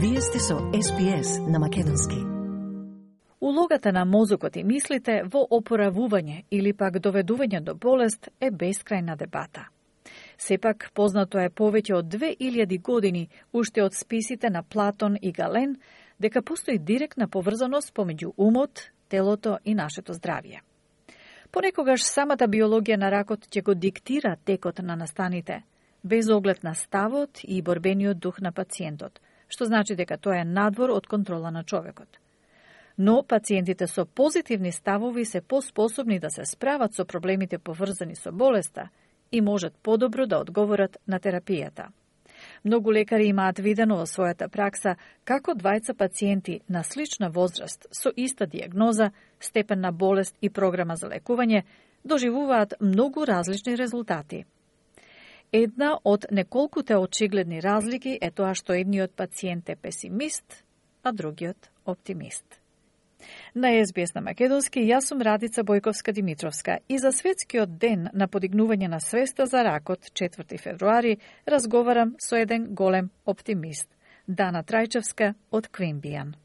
Вие сте со SPS на Македонски. Улогата на мозокот и мислите во опоравување или пак доведување до болест е бескрајна дебата. Сепак, познато е повеќе од 2000 години, уште од списите на Платон и Гален, дека постои директна поврзаност помеѓу умот, телото и нашето здравје. Понекогаш самата биологија на ракот ќе го диктира текот на настаните, без оглед на ставот и борбениот дух на пациентот, што значи дека тоа е надвор од контрола на човекот. Но пациентите со позитивни ставови се поспособни да се справат со проблемите поврзани со болеста и можат подобро да одговорат на терапијата. Многу лекари имаат видено во својата пракса како двајца пациенти на слична возраст со иста диагноза, степен на болест и програма за лекување доживуваат многу различни резултати. Една од неколкуте очигледни разлики е тоа што едниот пациент е песимист, а другиот оптимист. На СБС на Македонски, јас сум Радица Бојковска Димитровска и за светскиот ден на подигнување на свеста за ракот 4 февруари разговарам со еден голем оптимист, Дана Трајчевска од Квимбијан.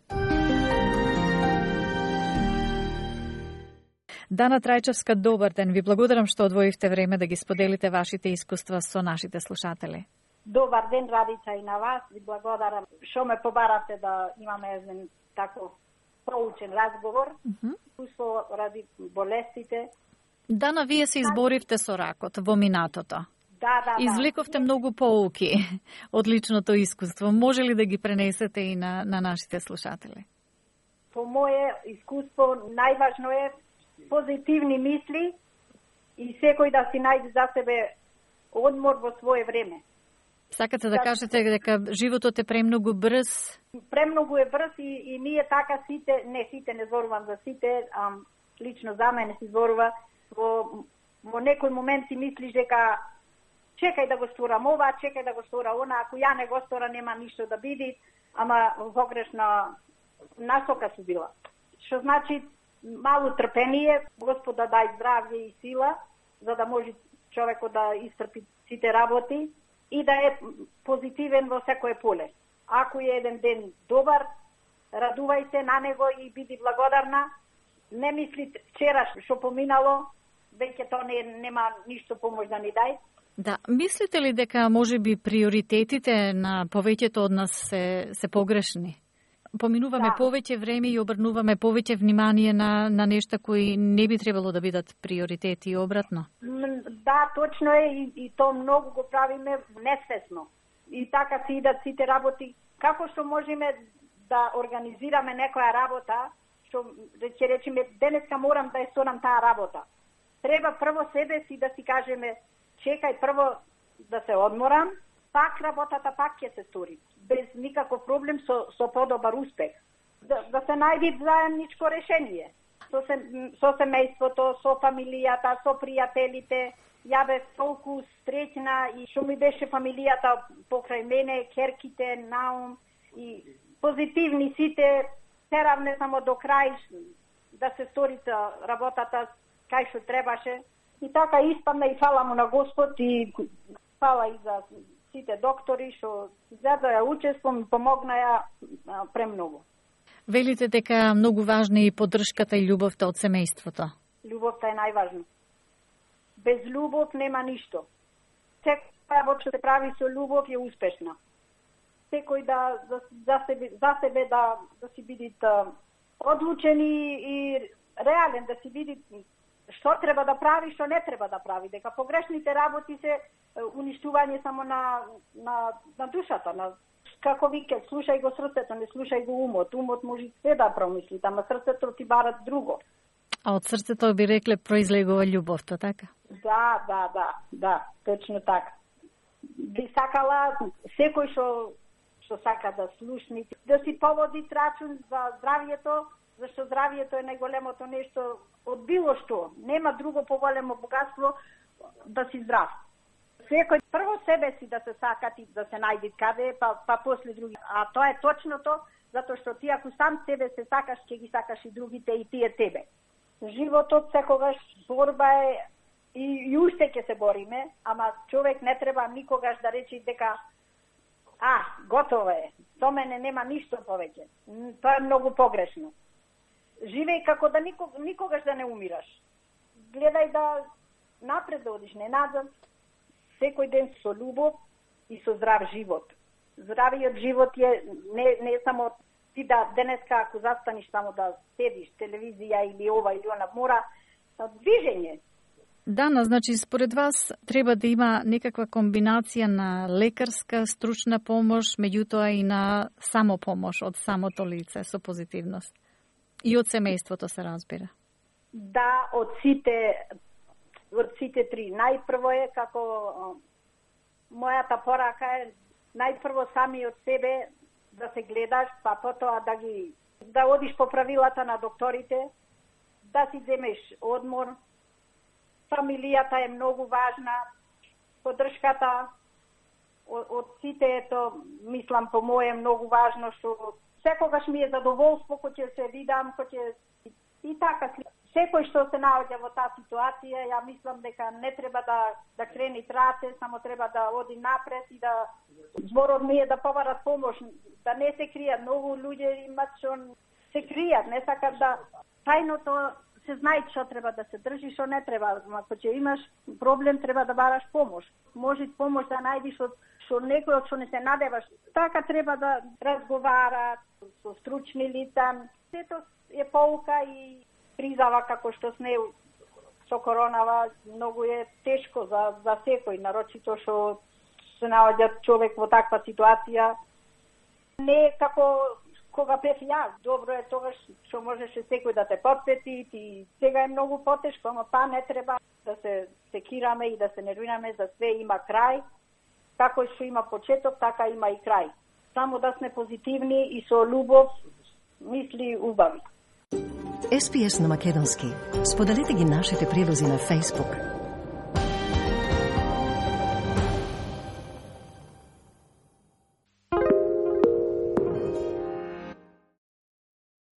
Дана Трајчевска, добар ден. Ви благодарам што одвоивте време да ги споделите вашите искуства со нашите слушатели. Добар ден, Радица, и на вас. Ви благодарам што ме побарате да имаме еден тако проучен разговор, mm -hmm. ради болестите. Дана, вие се изборивте со ракот во минатото. Да, да, да. Извлековте многу поуки од личното искуство. Може ли да ги пренесете и на, на нашите слушатели? По моје искуство, најважно е позитивни мисли и секој да си најде за себе одмор во свое време. Сакате да, кажете дека животот е премногу брз? Премногу е брз и, и ние така сите, не сите, не зборувам за сите, а, лично за мене се зборува, во, во некој момент си мислиш дека чекај да го сторам ова, чекај да го стора она, ако ја не го стора нема ништо да биди, ама во грешна насока се била. Што значи малу трпение, Господа дај здравје и сила, за да може човекот да истрпи сите работи и да е позитивен во секое поле. Ако е еден ден добар, радувај се на него и биди благодарна. Не мисли вчера што поминало, веќе тоа не, нема ништо помош да ни дај. Да, мислите ли дека може би приоритетите на повеќето од нас се, се погрешни? Поминуваме да. повеќе време и обрнуваме повеќе внимание на, на нешта кои не би требало да бидат приоритети и обратно. Да, точно е и, и то многу го правиме несвесно. И така си идат сите работи. Како што можеме да организираме некоја работа, што ќе речеме денеска морам да ја сторам таа работа. Треба прво себе си да си кажеме чекај прво да се одморам, пак работата пак ќе се стори без никаков проблем со, со подобар успех. Да, да се најди заедничко решение со, се, со семејството, со фамилијата, со пријателите. Ја бев толку среќна и што ми беше фамилијата покрај мене, керките, наум и позитивни сите, теравне само до крај да се стори работата кај што требаше. И така испадна и фала му на Господ и фала и за сите доктори што за ја учествувам и помогнаја премногу. Велите дека многу важна и поддршката и љубовта од семејството. Љубовта е најважна. Без љубов нема ништо. Секоја работа што се прави со љубов е успешна. Секој да за, за, себе, за себе да, да си бидит одлучен и, и реален, да си види што треба да прави, што не треба да прави, дека погрешните работи се уништување само на, на, на душата, на како вике, слушај го срцето, не слушај го умот. Умот може се да промисли, ама срцето ти барат друго. А од срцето би рекле произлегува љубовта, така? Да, да, да, да, точно така. Би сакала секој што што сака да слушни, да си поводи рачун за здравието, зашто здравието е најголемото нешто од било што. Нема друго поголемо богатство да си здрав секој прво себе си да се сакати, да се најди каде, па, па после други. А тоа е точното, затоа што ти ако сам себе се сакаш, ќе ги сакаш и другите и тие тебе. Животот секогаш борба е и, и уште ќе се бориме, ама човек не треба никогаш да речи дека а, готово е, до мене нема ништо повеќе. Тоа е многу погрешно. Живеј како да никог, никогаш да не умираш. Гледај да напред да одиш, не назад. Секој ден со љубов и со здрав живот. Здравиот живот е не, не само ти да денеска ако застаниш само да седиш телевизија или ова или она, мора движење, Дана, значи, според вас треба да има некаква комбинација на лекарска, стручна помош, меѓутоа и на самопомош од самото лице со позитивност. И од семејството се разбира. Да, од сите од сите три. Најпрво е како мојата порака е најпрво сами од себе да се гледаш, па потоа да ги да одиш по правилата на докторите, да си земеш одмор, фамилијата е многу важна, поддршката од, од сите ето, мислам по моје многу важно што секогаш ми е задоволство кога ќе се видам, кога ќе и така секој што се наоѓа во таа ситуација, ја мислам дека не треба да да крени трате, само треба да оди напред и да зборот ми е да побарат помош, да не се кријат. Многу луѓе имат што се кријат, не сакат да тајното се знае што треба да се држи, што не треба. Ако ќе имаш проблем, треба да бараш помош. Може помош да најдиш од со некој што не се надеваш. Така треба да разговарат со стручни лица. Сето е полка и призава како што сме со коронава многу е тешко за за секој, нарочито што се наоѓа човек во таква ситуација. Не како кога пев јас, добро е тогаш што можеше секој да те подсети, ти сега е многу потешко, ама па не треба да се секираме и да се нервираме, за све има крај. Како што има почеток, така има и крај. Само да сме позитивни и со љубов, мисли убави. SPS на Македонски. Споделете ги нашите прилози на Facebook,